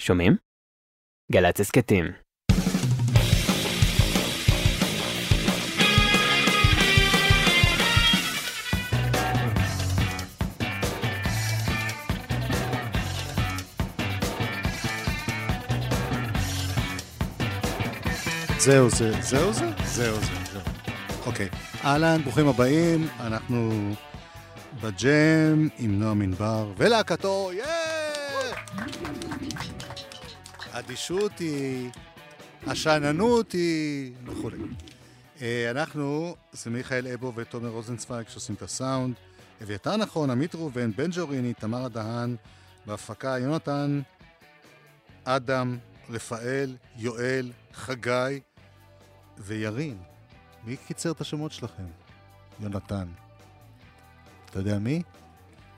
שומעים? גל"צ הסכתים. זהו זה, זהו זה, זהו זה, זהו. אוקיי, אהלן, ברוכים הבאים, אנחנו בג'ם עם נועם ענבר ולהקתו, יאה! האדישות היא, השאננות היא וכולי. אה, אנחנו, זה מיכאל אבו ותומר רוזנצוויג שעושים את הסאונד, אביתר נכון, עמית ראובן, בן ג'וריני, תמרה דהן, בהפקה יונתן, אדם, רפאל, יואל, חגי וירין. מי קיצר את השמות שלכם? יונתן. אתה יודע מי?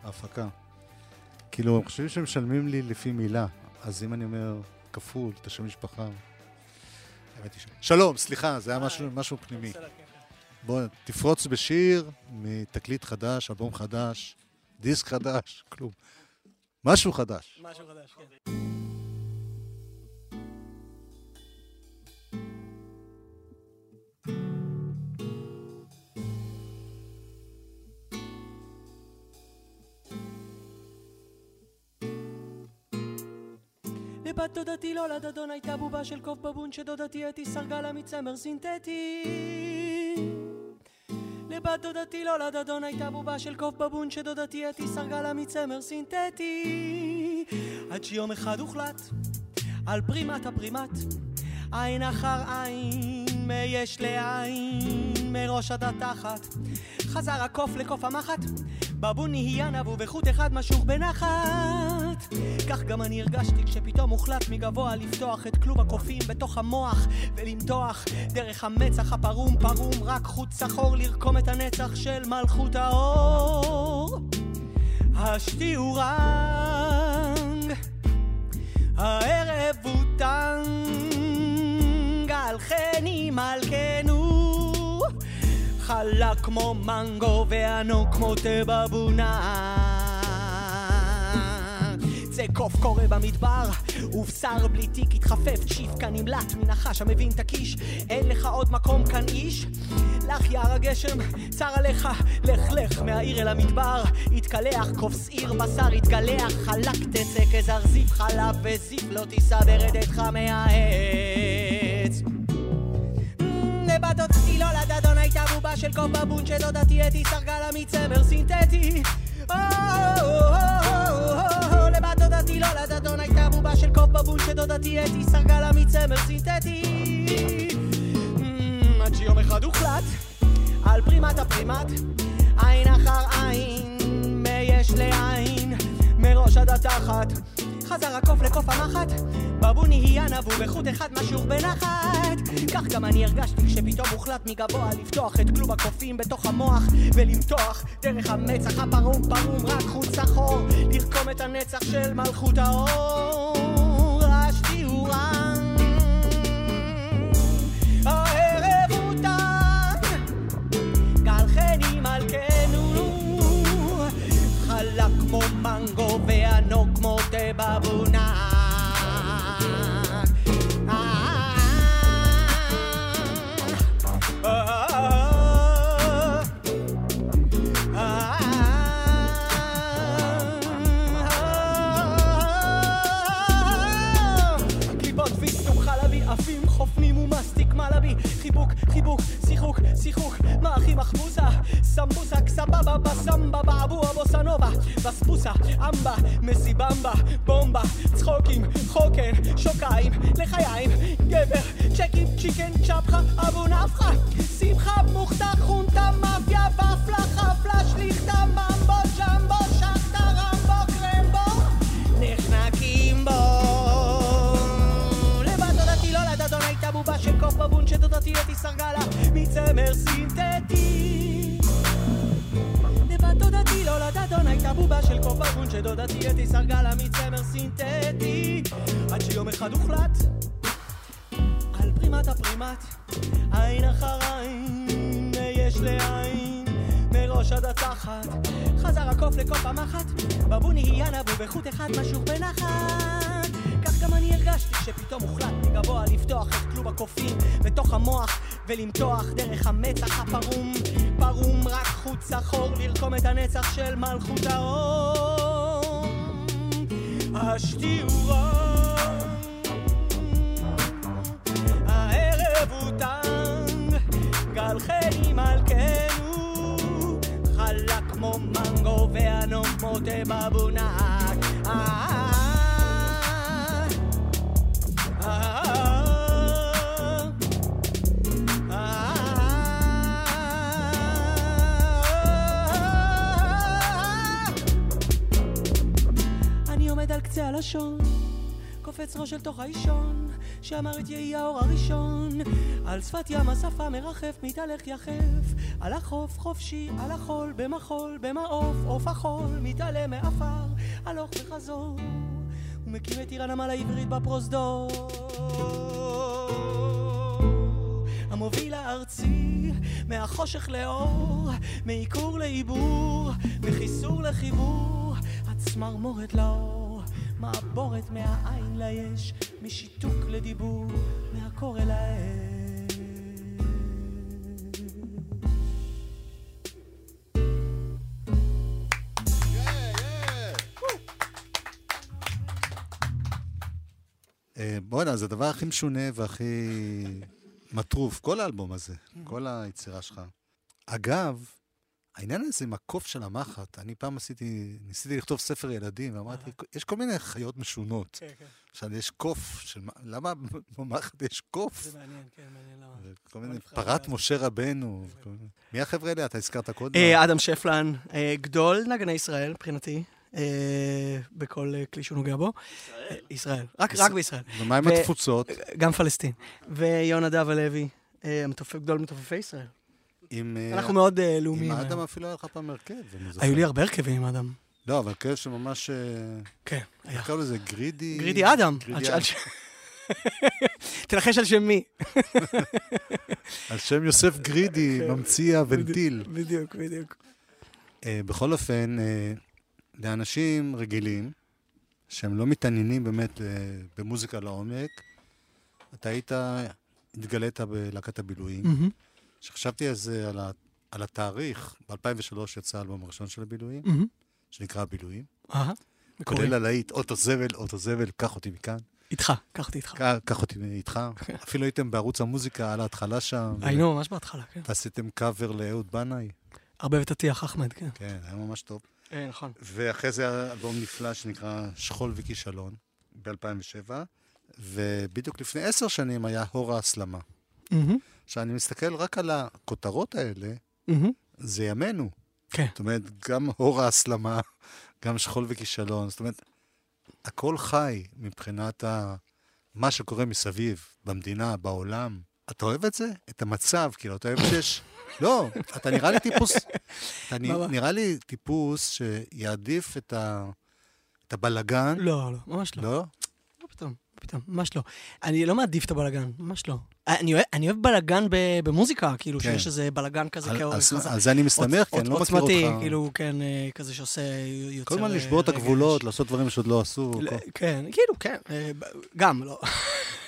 ההפקה. כאילו, הם חושבים שמשלמים לי לפי מילה, אז אם אני אומר כפול, את השם משפחה... שלום, סליחה, זה היה משהו, משהו פנימי. בוא, תפרוץ בשיר מתקליט חדש, אלבום חדש, דיסק חדש, כלום. משהו חדש. משהו חדש, כן. לבת דודתי לא לדדון הייתה בובה של קוף בבון שדודתי אתי סרגה לה מצמר סינתטי. לבת דודתי לא לדדון הייתה בובה של קוף בבון שדודתי אתי סרגה לה מצמר סינתטי. עד שיום אחד הוחלט על פרימת הפרימט עין אחר עין מיש לעין מראש עד התחת. חזר הקוף לקוף המחט בבון נהיה נבו וחוט אחד משוך בנחת. כך גם אני הרגשתי כשפתאום הוחלט מגבוה לפתוח את כלוב הקופים בתוך המוח ולמתוח דרך המצח הפרום פרום רק חוט שחור לרקום את הנצח של מלכות האור. השתיעו רנג הערב הוא טנג על חני מלכנו חלק כמו מנגו וענוג כמו תבבונה זה קוף קורא במדבר, ובשר בלי תיק התחפף צ'יפקה נמלט מנחש המבין את הקיש. אין לך עוד מקום כאן איש? לך יער הגשם, צר עליך, לך לך מהעיר אל המדבר. התקלח, כובס עיר בשר התגלח, חלק תצא כזרזיף חלב וזיף לא תישא ברדתך מהעץ של קוף בבון שדודתי אתי סרגה לה מצמר סינתטי. לבת דודתי לא לדדון הייתה בובה של קוף בבון שדודתי אתי סרגה לה מצמר סינתטי. עד שיום אחד הוחלט על פרימת הפרימט עין אחר עין מיש לעין מראש עד התחת. חזר הקוף לקוף המחט בבון נהיה נבו בחוט אחד משוך בנחת כך גם אני הרגשתי כשפתאום הוחלט מגבוה לפתוח את כלוב הקופים בתוך המוח ולמתוח דרך המצח הפרום פרום רק חוט שחור לרקום את הנצח של מלכות האור שיחוק שיחוק מאחי מחבוסה סמבוסק סבבה בסמבה באבו הבוסנובה בספוסה אמבה מסיבמבה בומבה צחוקים חוקן שוקיים לחיים גבר צ'קים צ'יקן צ'פחה אבו נפחה שמחה מוכתה חונטה מאפיה ופלה קוף בבון שדודתי אתי סרגה לה מצמר סינתטי. עד שיום אחד הוחלט על פרימת הפרימט עין אחר עין יש לעין מראש עד התחת. חזר הקוף לקוף המחט בבון נהיה נבו בחוט אחד משוך בנחת. כך גם פתאום הוחלט מגבוה לפתוח את כלוב הקופים בתוך המוח ולמתוח דרך המצח הפרום. פרום רק חוץ שחור לרקום את הנצח של מלכות האור השתיעו רם הערב הוא טנג גל חיים מלכנו חלק כמו מנגו והנומות בבונק אה, הלשון, קופץ ראש אל תוך האישון, שאמר את יהי האור הראשון. על שפת ים השפה מרחף, מתהלך יחף, על החוף חופשי, על החול, במחול, במעוף, עוף החול, מתעלה מעפר, הלוך וחזור. הוא מקים את עיר הנמל העברית בפרוזדור. המוביל הארצי, מהחושך לאור, מעיקור לעיבור, מחיסור לחיבור, הצמרמורת לאור, מעבורת מהעין ליש, משיתוק לדיבור, מהקור אל האש. אה, בואנה, זה הדבר הכי משונה והכי מטרוף, כל האלבום הזה, כל היצירה שלך. אגב, העניין הזה עם הקוף של המחט, אני פעם עשיתי, ניסיתי לכתוב ספר ילדים, ואמרתי, יש כל מיני חיות משונות. כן, כן. עכשיו, יש קוף של... למה במחט יש קוף? זה מעניין, כן, מעניין למה. כל מיני, פרת משה רבנו. וכל מיני- מי החבר'ה האלה? אתה הזכרת קודם? אה, אדם שפלן, אה, גדול נגני ישראל מבחינתי, אה, בכל כלי שהוא נוגע בו. אה, ישראל. רק רק בישראל. ומה עם התפוצות? גם פלסטין. ויונדב הלוי, אה, מתופף- גדול מתופפי ישראל. עם... אה, אנחנו מאוד אה, עם לאומיים. אדם היום. אפילו היה לך פעם הרכב, אני זוכר. היו לי הרבה הרכבים עם אדם. לא, אבל הרכב שממש... אה, כן, היה. קראו לזה? גרידי? גרידי אדם. אדם. תנחש על שם מי. על שם יוסף גרידי, כן. ממציא הוונטיל. בדיוק, בדיוק. בכל אופן, לאנשים רגילים, שהם לא מתעניינים באמת במוזיקה לעומק, אתה היית, התגלית בלהקת הבילויים. מהמם, כשחשבתי על זה, על, ה, על התאריך, ב-2003 יצא האלבום הראשון של הבילויים, מהמם. שנקרא הבילויים. אהה, מקורי. כולל הלהיט, אוטו זבל, אוטו זבל, קח אותי מכאן. איתך, קח אותי איתך. קח- קח אותי איתך. אפילו הייתם בערוץ המוזיקה על ההתחלה שם. היינו ממש בהתחלה, כן. ועשיתם קאבר לאהוד בנאי. הרבה ותטיח, אחמד, כן. כן, היה ממש טוב. אה, נכון. ואחרי זה היה אלבום נפלא שנקרא שכול וכישלון, ב-2007, ובדיוק לפני עשר שנים היה הור ההסלמה. עכשיו, אני מסתכל רק על הכותרות האלה, מהמם. זה ימינו. כן. זאת אומרת, גם הור ההסלמה, גם שכול וכישלון. זאת אומרת, הכל חי מבחינת ה... מה שקורה מסביב, במדינה, בעולם. אתה אוהב את זה? את המצב, כאילו, אתה אוהב שיש... לא, אתה נראה לי טיפוס... אתה? נראה לי טיפוס שיעדיף את, ה... את הבלגן. לא, לא, ממש לא. לא? פתאום, ממש לא. אני לא מעדיף את הבלגן, ממש לא. אני אוהב- אני אוהב בלגן במוזיקה, כאילו, כן. שיש איזה בלגן כזה על- כאור. על חזק. על זה אני מסתמך, כי אני לא מכיר עוצמתי, אותך. כאילו, כן, אה, כזה שעושה, יוצר... כל הזמן אה, לשבור את. הגבולות, לעשות דברים שעוד לא עשו. כן, כאילו, כן, אה, גם, לא.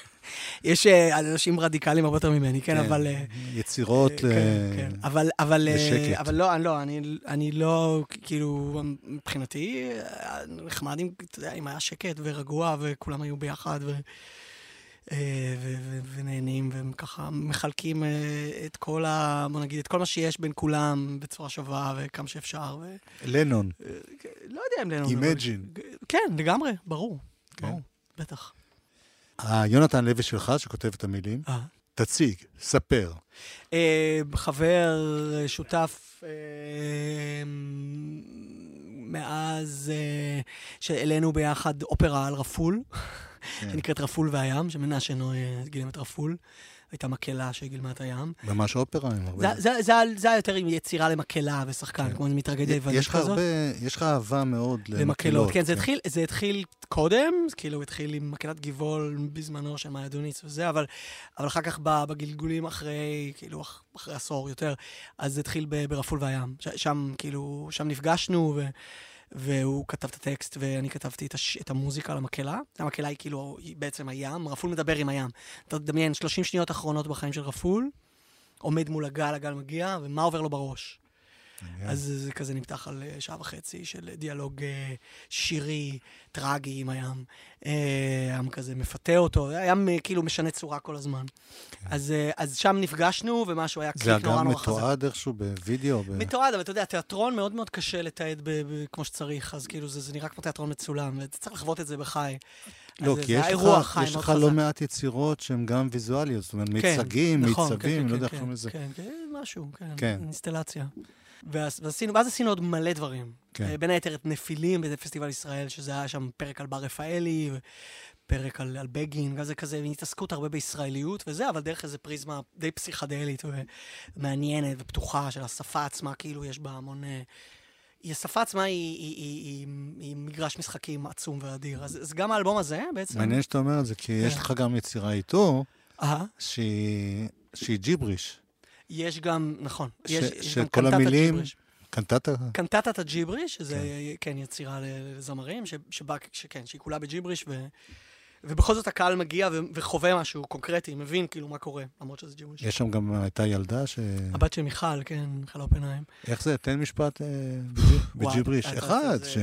יש אה, אנשים רדיקליים הרבה יותר ממני, כן, אבל... אה, יצירות... כן, אה, כן. אבל, אבל, לשקט. אבל לא, אני לא, אני, לא, כאילו, מבחינתי, נחמד אם, אתה יודע, אם היה שקט ורגוע וכולם היו ביחד ונהנים וככה מחלקים אה, את כל ה... בוא נגיד, את כל מה שיש בין כולם בצורה שווה וכמה שאפשר. ו, לנון, לא יודע אם לנו... Imagine. כן, לגמרי, ברור. כן. ברור, בטח. היונתן לוי שלך, שכותב את המילים, אה. תציג, ספר. אה, חבר, אה, שותף, אה, מאז אה, שהעלינו ביחד אופרה על רפול, כן. שנקראת רפול והים, שמנשה נוי גילם את רפול. הייתה מקהלה שגילמה את הים. ממש אופרה עם הרבה... זה- זה- זה- זה היה יותר עם יצירה למקהלה ושחקן, כן. כמו מתרגדי יוונית כזאת. הרבה, יש לך אהבה מאוד למקהלות. למקהלות. כן, זה התחיל, זה התחיל קודם, כאילו התחיל עם מקהלת גבעול בזמנו של מאיה דוניץ וזה, אבל, אבל אחר כך בגלגולים אחרי, כאילו, אח- אחרי עשור יותר, אז זה התחיל ברפול והים. ש- שם, כאילו, שם נפגשנו, ו, והוא כתב את הטקסט ואני כתבתי את, הש... את המוזיקה למקהלה. המקהלה היא כאילו, היא בעצם הים, רפול מדבר עם הים. אתה תדמיין, 30 שניות אחרונות בחיים של רפול, עומד מול הגל, הגל מגיע, ומה עובר לו בראש? אז זה כזה נמתח על אה, שעה וחצי של דיאלוג אה, שירי, טרגי עם הים. אה, הים כזה מפתה אותו, הים כאילו משנה צורה כל הזמן. כן. אז, אז שם נפגשנו, ומשהו היה קליק נורא נורא חזק. זה אגב מתועד איכשהו בווידאו? ב... מתועד, אבל אתה יודע, תיאטרון מאוד מאוד קשה לתעד כמו שצריך, אז כאילו זה, זה נראה כמו תיאטרון מצולם, ואתה צריך לחוות את זה בחי. לא, כי יש לך, יש לך לא מעט יצירות שהן גם ויזואליות, זאת אומרת, כן, מיצגים, נכון, מיצבים, כן, לא יודע איך קוראים לזה. כן, כן, משהו, כן, כן. ועשינו, ואז עשינו עוד מלא דברים. כן. אה, בין היתר את נפילים בפסטיבל ישראל, שזה היה שם פרק על בר רפאלי, פרק על, על בגין, וזה כזה, התעסקות הרבה בישראליות וזה, אבל דרך איזה פריזמה די פסיכדלית ומעניינת ופתוחה של השפה עצמה, כאילו יש בה המון... אה, השפה עצמה היא, היא, היא, היא, היא מגרש משחקים עצום ואדיר. אז, אז גם האלבום הזה בעצם... מעניין שאתה אומר את זה, כי יש כן. לך גם יצירה איתו, שהיא, שהיא ג'יבריש. יש גם, נכון, ש, יש, יש גם קנטטת המילים... ג'יבריש. קנטטה? קנטטת הג'יבריש, שזה, כן, כן יצירה לזמרים, שבא, שכן, שהיא כולה בג'יבריש, ו... ובכל זאת הקהל מגיע ו- וחווה משהו קונקרטי, מבין כאילו מה קורה, למרות שזה ג'יבריש. יש שם גם, הייתה ילדה ש... הבת של מיכל, כן, מיכל אופנהיים. איך זה? תן משפט אה, בג'יבריש. אחד, ש...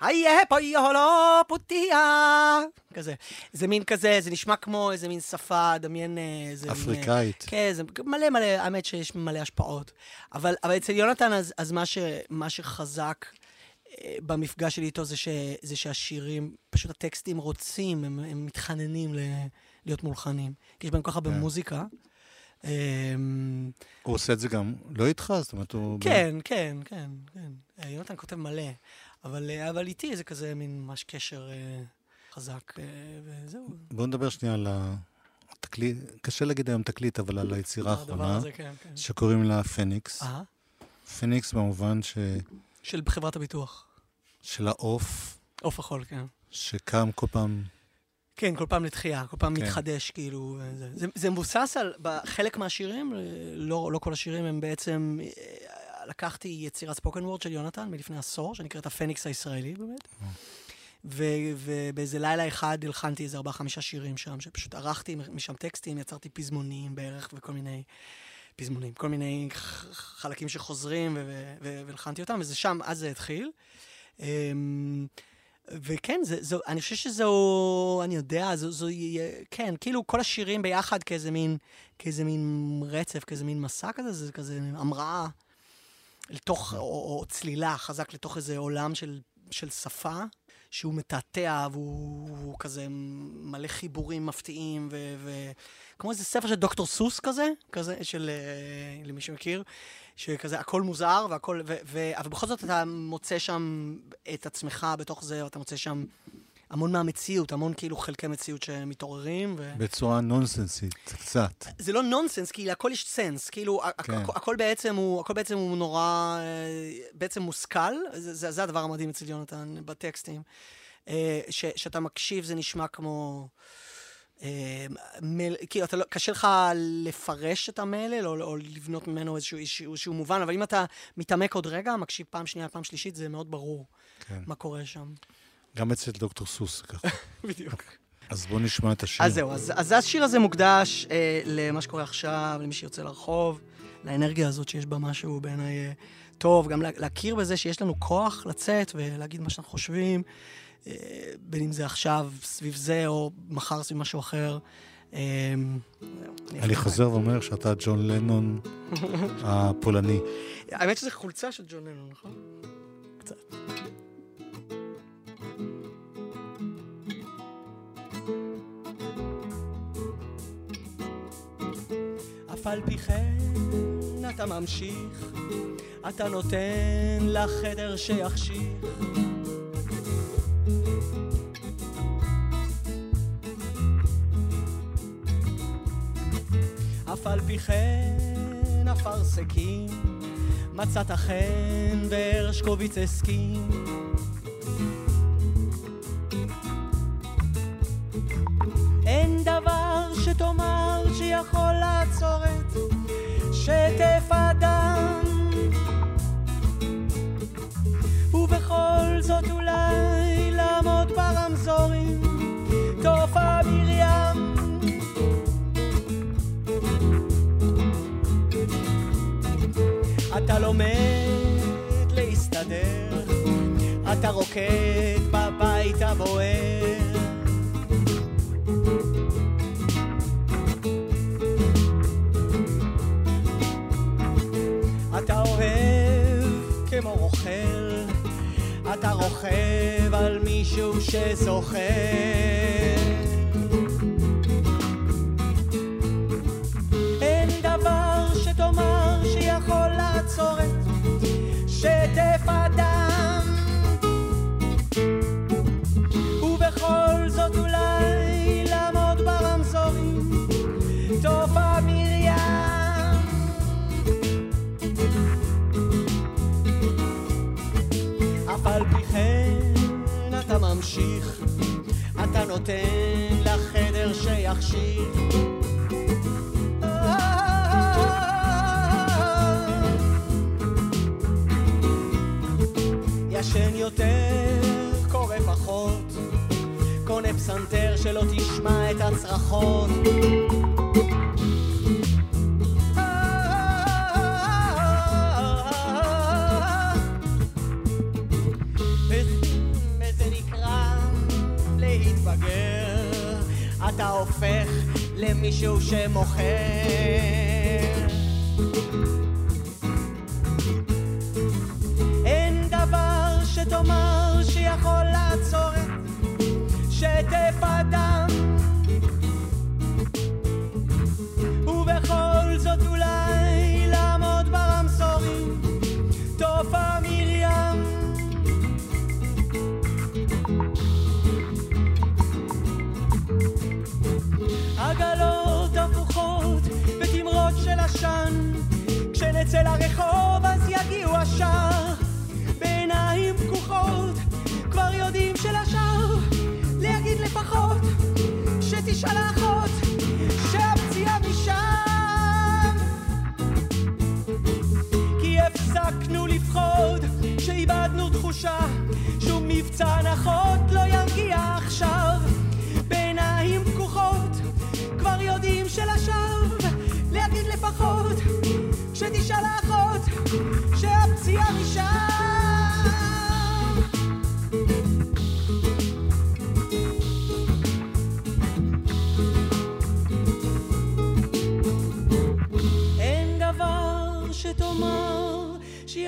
היה פה יהולו פוטיה. כזה. זה מין כזה, זה נשמע כמו איזה מין שפה, דמיין איזה... אפריקאית. מין, כן, זה מלא מלא, האמת שיש מלא השפעות. אבל, אבל אצל יונתן, אז, אז מה, ש, מה שחזק אה, במפגש שלי איתו זה, ש, זה שהשירים, פשוט הטקסטים רוצים, הם, הם מתחננים ל, להיות מולחנים. כי יש בהם כל כך הרבה כן. מוזיקה. אמ, הוא עושה את זה גם לא איתך? זאת אומרת, הוא... כן, כן, כן, כן. אה, יונתן כותב מלא. אבל, אה, אבל איתי זה כזה מין ממש קשר אה, חזק, אה, וזהו. בואו נדבר שנייה על התקליט, קשה להגיד היום תקליט, אבל על היצירה האחרונה, הזה, כן, כן. שקוראים לה פניקס. אה? פניקס במובן ש... של חברת הביטוח. של העוף. עוף החול, כן. שקם כל פעם... כן, כל פעם לתחייה, כל פעם כן. מתחדש, כאילו. זה, זה, זה מבוסס על, חלק מהשירים, לא, לא כל השירים הם בעצם לקחתי יצירת ספוקן וורד של יונתן מלפני עשור, שנקראת הפניקס הישראלי באמת. ובאיזה לילה אחד הלחנתי איזה ארבעה-חמישה שירים שם, שפשוט ערכתי משם טקסטים, יצרתי פזמונים בערך וכל מיני פזמונים, כל מיני חלקים שחוזרים, והלחנתי אותם, וזה שם, אז זה התחיל. אמ, וכן, זה, זו, אני חושב שזו, אני יודע, זו, זו, כן, כאילו כל השירים ביחד כאיזה מין, כאיזה מין רצף, כאיזה מין מסע כזה, זה כזה המראה לתוך, או, או צלילה חזק לתוך איזה עולם של, של שפה, שהוא מתעתע והוא כזה מלא חיבורים מפתיעים, ו, ו, כמו איזה ספר של דוקטור סוס כזה, כזה, של, אה, למי שמכיר, שכזה הכל מוזר והכל, ו, ו, אבל בכל זאת אתה מוצא שם את עצמך בתוך זה, אתה מוצא שם המון מהמציאות, המון כאילו חלקי מציאות שמתעוררים. ו... בצורה נונסנסית, קצת. זה לא נונסנס, כי להכל יש סנס. כאילו, כן. הכ- הכל, בעצם הוא, הכל בעצם הוא נורא, אה, בעצם מושכל. זה, זה, זה הדבר המדהים אצל יונתן בטקסטים. אה, ש, שאתה מקשיב, זה נשמע כמו... אה, מל, כאילו, לא, קשה לך לפרש את המלל, או, או לבנות ממנו איזשהו, איזשהו, איזשהו מובן, אבל אם אתה מתעמק עוד רגע, מקשיב פעם שנייה, פעם שלישית, זה מאוד ברור כן. מה קורה שם. גם אצל דוקטור סוס ככה. בדיוק. אז בואו נשמע את השיר. אז זהו, אז, אז השיר הזה מוקדש אה, למה שקורה עכשיו, למי שיוצא לרחוב, לאנרגיה הזאת שיש בה משהו בעיניי אה, טוב, גם לה, להכיר בזה שיש לנו כוח לצאת ולהגיד מה שאנחנו חושבים, אה, בין אם זה עכשיו סביב זה או מחר סביב משהו אחר. אה, אני חוזר ואומר שאתה ג'ון לנון הפולני. האמת שזו חולצה של ג'ון לנון, נכון? קצת. אף על פי כן אתה ממשיך, אתה נותן לחדר שיחשיך. אף על פי כן אפרסקים, מצאת חן והרשקוביץ הסכים. אין דבר שתאמר שיכול את שטף הדם ובכל אולי לעמוד ברמזורים, תופעה מרים. אתה לומד להסתדר, אתה רוקד בבית הבוער. אתה רוכב על מישהו שזוכר. נותן לחדר שיחשיך. למישהו שמוכר. כשנצא לרחוב אז יגיעו השאר. בעיניים פקוחות כבר יודעים שלשאר. להגיד לפחות שתשאל האחות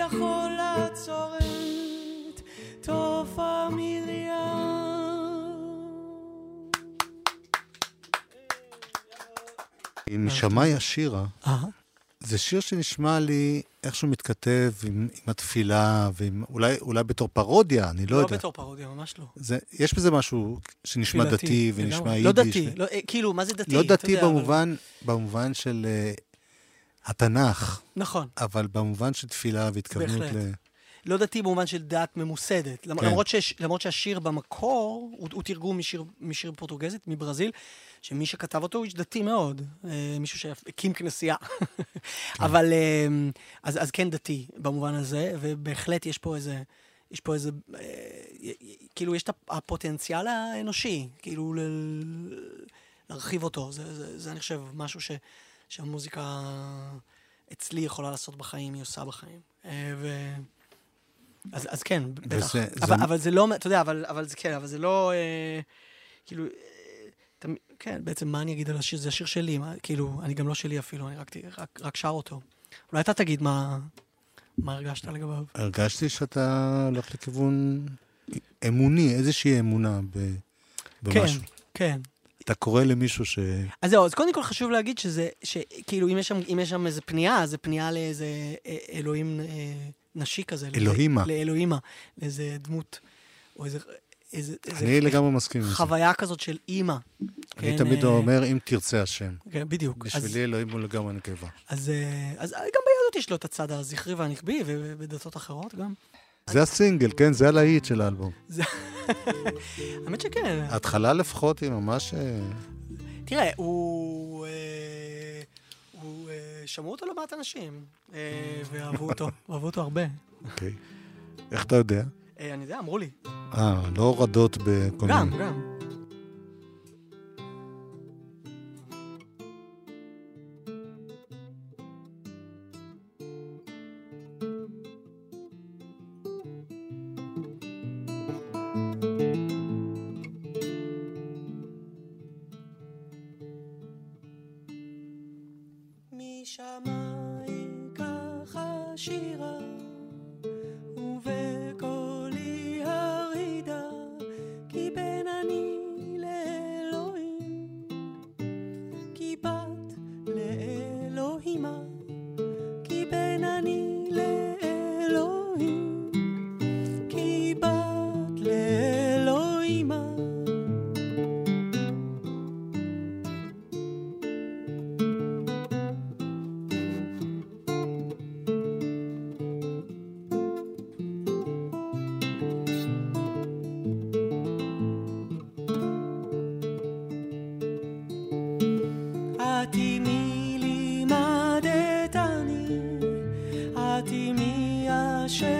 שיכול לעצור את תופעה מרים. עם שמאי השירה, אה, זה שיר שנשמע לי איכשהו מתכתב עם, עם התפילה, ואולי בתור פרודיה, אני לא, לא יודע. בתור פרודיה, ממש לא. זה, יש בזה משהו שנשמע תפילתי, דתי ונשמע לגמרי. יידיש. לא דתי, ו... לא, אה, כאילו, מה זה דתי? לא דתי יודע, אבל- במובן, במובן של uh, התנ"ך, נכון. אבל במובן של תפילה והתכוונות בהחלט. ל... לא דתי במובן של דת ממוסדת. כן. למרות, שיש, למרות שהשיר במקור הוא, הוא תרגום משיר, משיר פורטוגזית, מברזיל, שמי שכתב אותו הוא איש דתי מאוד, אה, מישהו שהקים כנסייה. אבל, אה, אז, אז כן דתי במובן הזה, ובהחלט יש פה איזה, יש פה איזה, אה, כאילו יש את הפ- הפוטנציאל האנושי, כאילו ל- להרחיב אותו. זה, זה, זה אני חושב משהו ש, שהמוזיקה אצלי יכולה לעשות בחיים, היא עושה בחיים. אה, ו... אז, אז כן, בטח. וזה- אבל, זה- אבל זה לא, אתה יודע, אבל, אבל זה כן, אבל זה לא, אה, כאילו, תמ- כן, בעצם מה אני אגיד על השיר? זה השיר שלי, מה, כאילו, אני גם לא שלי אפילו, אני רק, רק, רק שר אותו. אולי אתה תגיד מה, מה הרגשת לגביו. הרגשתי שאתה הולך לכיוון אמוני, איזושהי אמונה ב... כן, במשהו. כן. אתה קורא למישהו ש... אז זהו, אז קודם כל חשוב להגיד שזה, שכאילו, אם יש שם, אם יש שם איזה פנייה, זה פנייה לאיזה אה, אלוהים אה, נשי כזה. אלוהימה. לאלוהימה, לאיזה דמות, או איזה... איזה, איזה אני לגמרי מסכים עם זה. חוויה כזאת של אימא. אני כן, תמיד אה, אומר, אם תרצה השם. כן, בדיוק. אז, בשבילי אלוהים הוא לגמרי נקבה. אז, אה, אז גם ביהדות יש לו את הצד הזכרי והנקבי, ובדתות אחרות גם. זה הסינגל, כן? זה הלהיט של האלבום. האמת שכן. ההתחלה לפחות היא ממש... אה, תראה, הוא... אה, הוא... אה, שמעו אותו לא מעט אנשים, ואהבו אותו, אהבו אותו הרבה. אוקיי. איך אתה יודע? אני יודע, אמרו לי. אה, לא הורדות בכל מיני... גם, גם. השם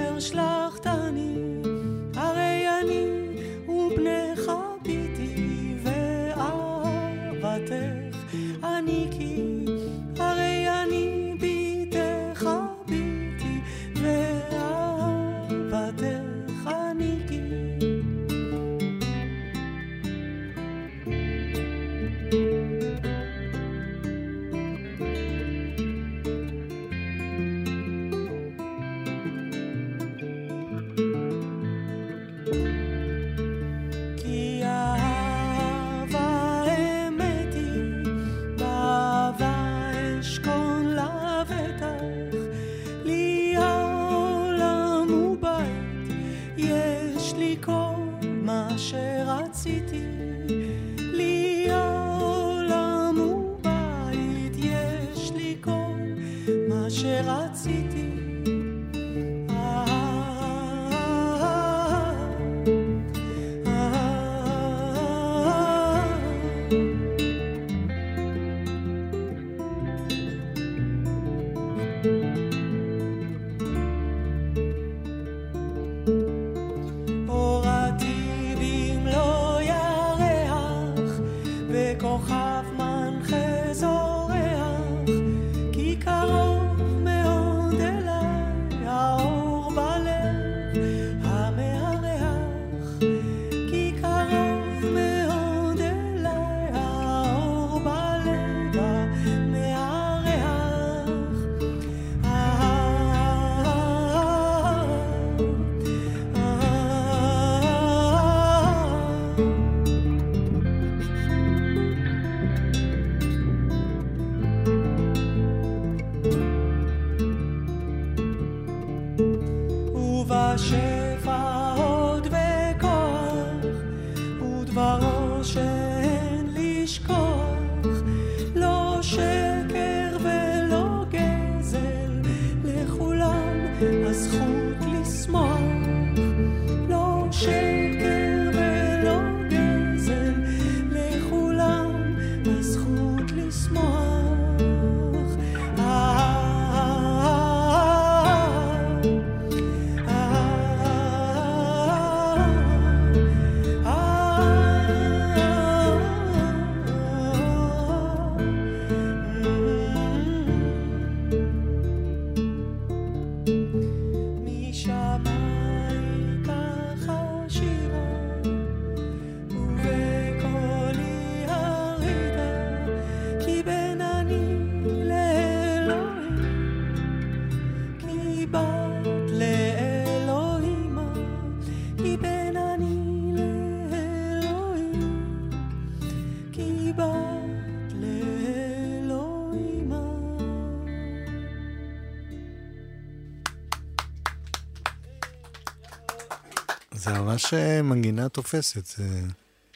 זה ממש אה, מנגינה תופסת. זה...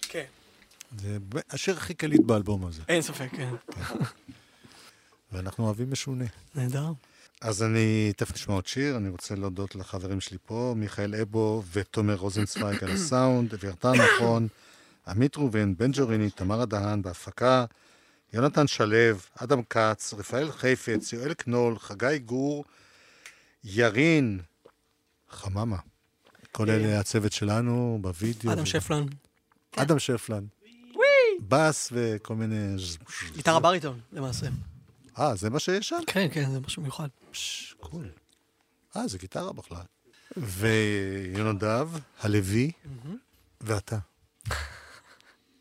כן. זה השיר הכי קליט באלבום הזה. אין ספק, כן. כן. ואנחנו אוהבים משונה. נהדר. אז אני תכף נשמע עוד שיר, אני רוצה להודות לחברים שלי פה, מיכאל אבו ותומר רוזנצוויג על הסאונד, אביתר נכון, עמית ראובן, בן ג'וריני, תמרה הדהן בהפקה, יונתן שלו, אדם כץ, רפאל חיפץ, יואל קנול, חגי גור, ירין, חממה. כולל הצוות שלנו בווידאו. אדם שפלן. אדם שפלן. בס וכל מיני... גיטרה בריטון, למעשה. אה, זה מה שיש שם? כן, כן, זה משהו מיוחד. פש, קול. אה, זה גיטרה בכלל. ויונדב, הלוי, ואתה.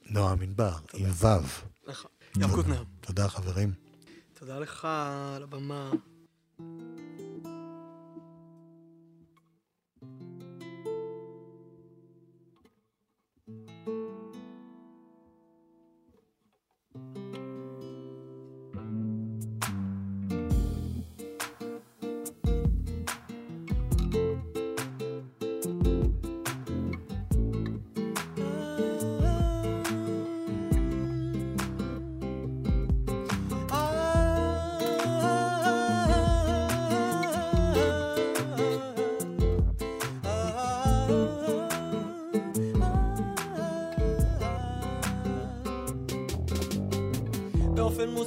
נועם ענבר, עם ו'. נכון. יואב קוטנר. תודה, חברים. תודה לך על הבמה.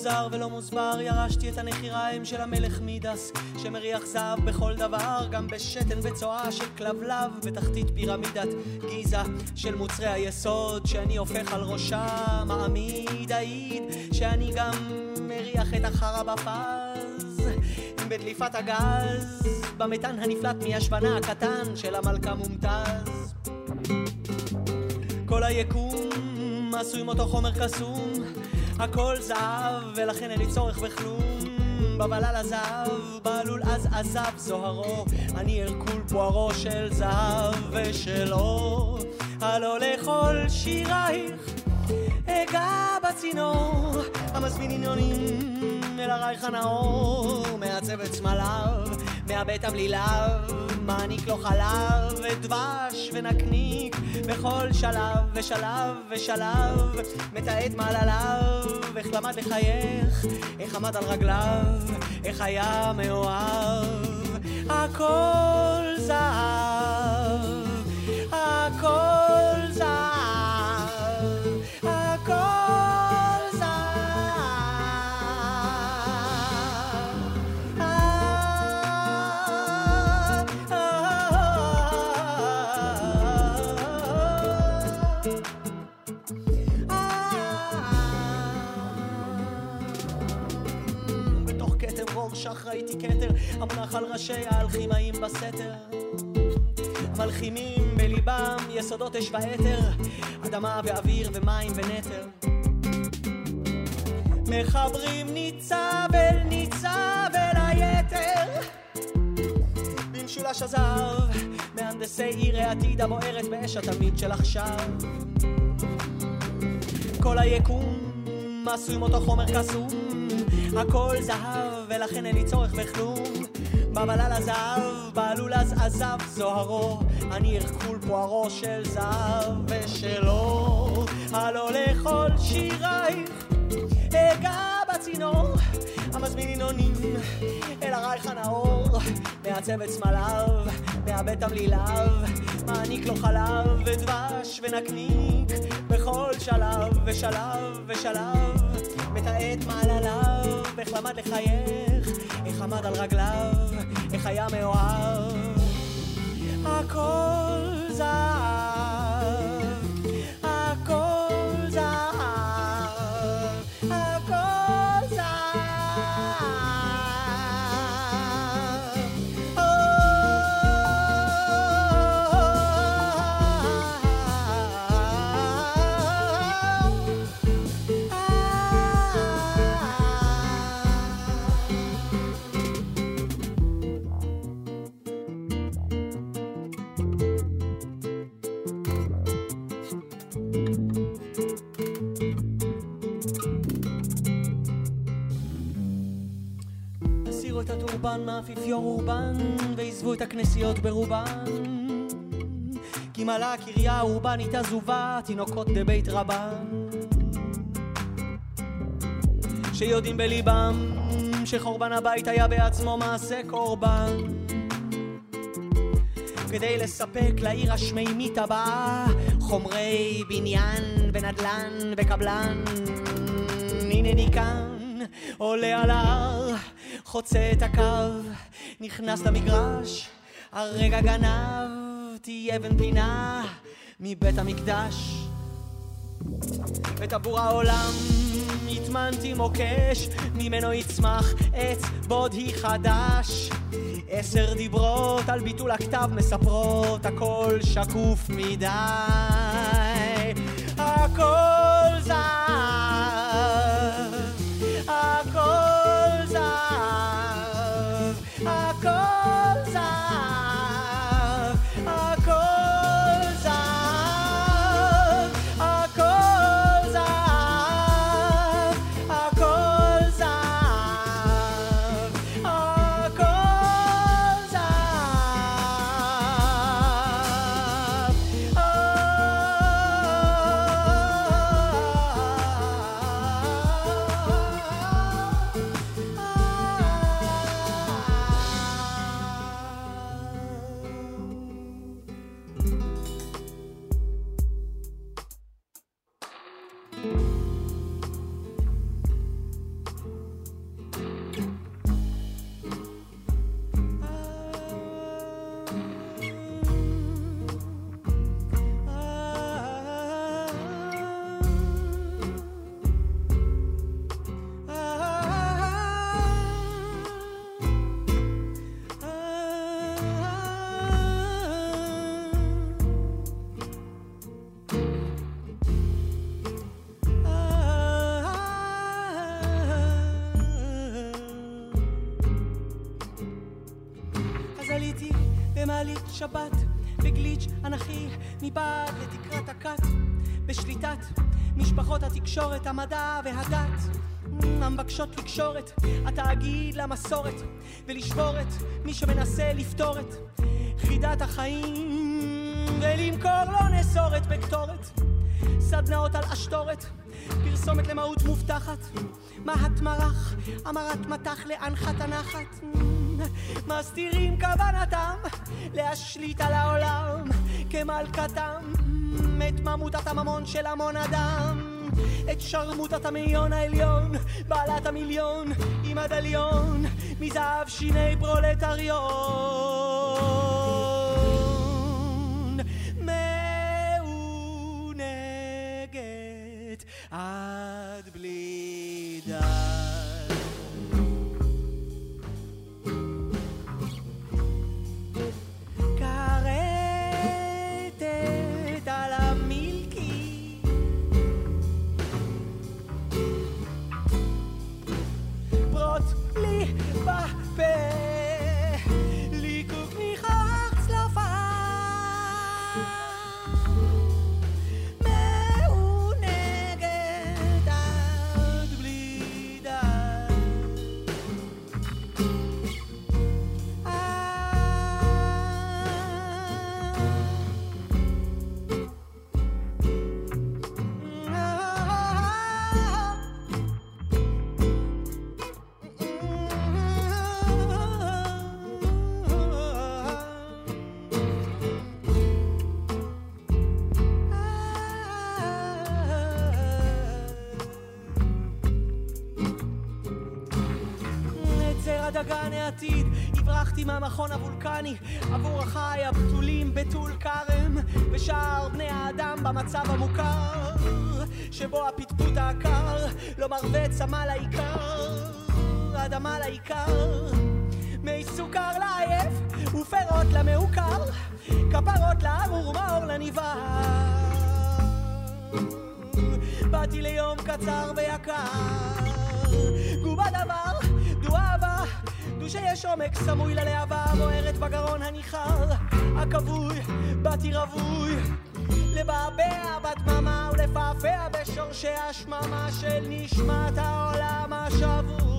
מוזר ולא מוסבר ירשתי את הנחיריים של המלך מידס שמריח זהב בכל דבר גם בשתן וצואה של כלבלב בתחתית פירמידת גיזה של מוצרי היסוד שאני הופך על ראשה מעמיד העיד שאני גם מריח את החרא בפז בדליפת הגז במתאן הנפלט מהשוונה הקטן של המלכה מומתז. כל היקום עשוי מאותו חומר קסום הכל זהב ולכן אין לי צורך בכלום. בבלל הזהב בעלול אז עזב זוהרו. אני הרקול פוארו של זהב ושלו. הלא לכל שירייך אגע בצינור. המזמין עניונים אל הרייך הנאור מעצב את סמליו מאבד תבליליו מעניק לו חלב ודבש ונקניק בכל שלב ושלב ושלב מתעד מעלליו איך למד לחייך איך עמד על רגליו איך היה מאוהב. הכל זהב המונח על ראשי האלכימאים בסתר. מלחימים בליבם יסודות אש ואתר אדמה ואוויר ומים ונתר מחברים ניצב אל ניצב אל היתר. במשולש הזהב מהנדסי עיר העתיד הבוערת באש התמיד של עכשיו. כל היקום עשוי מאותו חומר קסום הכל זהב ולכן אין לי צורך בכלום. בבלל הזהב בעלול אז עזב זוהרו. אני הרקול פוארו של זהב ושלו הלא לכל שירייך. אגע בצינור המזמין ינונים אל הרייך הנאור. מעצב את סמליו מאבד תמליליו מעניק לו חלב ודבש ונקניק בכל שלב ושלב ושלב מתעד מעלליו איך למד לחייך איך עמד על רגליו איך היה מאוהב. הכל זהב הכל זהב הכל זהב הטורבן מהאפיפיור אורבן ועזבו את הכנסיות ברובן כי מלאה הקריה האורבנית עזובה תינוקות בבית רבן. שיודעים בליבם שחורבן הבית היה בעצמו מעשה קורבן. כדי לספק לעיר השמימית הבאה חומרי בניין ונדל"ן וקבלן. הנני כאן, עולה על ההר, חוצה את הקו, נכנס למגרש, הרגע גנב, שמתי אבן פינה מבית המקדש. וטבור העולם הטמנתי מוקש, ממנו יצמח עץ בודהי חדש. עשר דיברות על ביטול הכתב מספרות, הכל שקוף מדי. שבת, בגליץ' אנכי, מבעד לתקרת הכת, בשליטת משפחות התקשורת, המדע והדת, המבקשות לקשור התאגיד למסורת, ולשבור את מי שמנסה לפתור את חידת החיים, ולמכור לו נסורת בקטורת, סדנאות על אשתורת, פרסומת למהות מובטחת, מהט מרח, המרת מטח לאנחת הנחת. מסתירים כוונתם להשליט על העולם כמלכתם את ממוטת הממון של המון אדם את שרמוטת המאיון העליון בעלת המיליון עם הדליון מזהב שיני פרולטריון העתיד, הברחתי מהמכון הוולקני עבור אחיי הבתולים בטול כרם ושאר בני האדם במצב המוכר שבו הפטפוט העקר לא מרווה צמא לעיקר אדמה לעיקר. מי סוכר לעייף ופירות למעוקר כפרות לארור מאור לניבר באתי ליום קצר ויקר דו שיש עומק סמוי ללהבה בוערת בגרון הניחר. הכבוי, באתי רווי לבעבע בדממה ולפעפע בשורשי השממה של נשמת העולם השבוי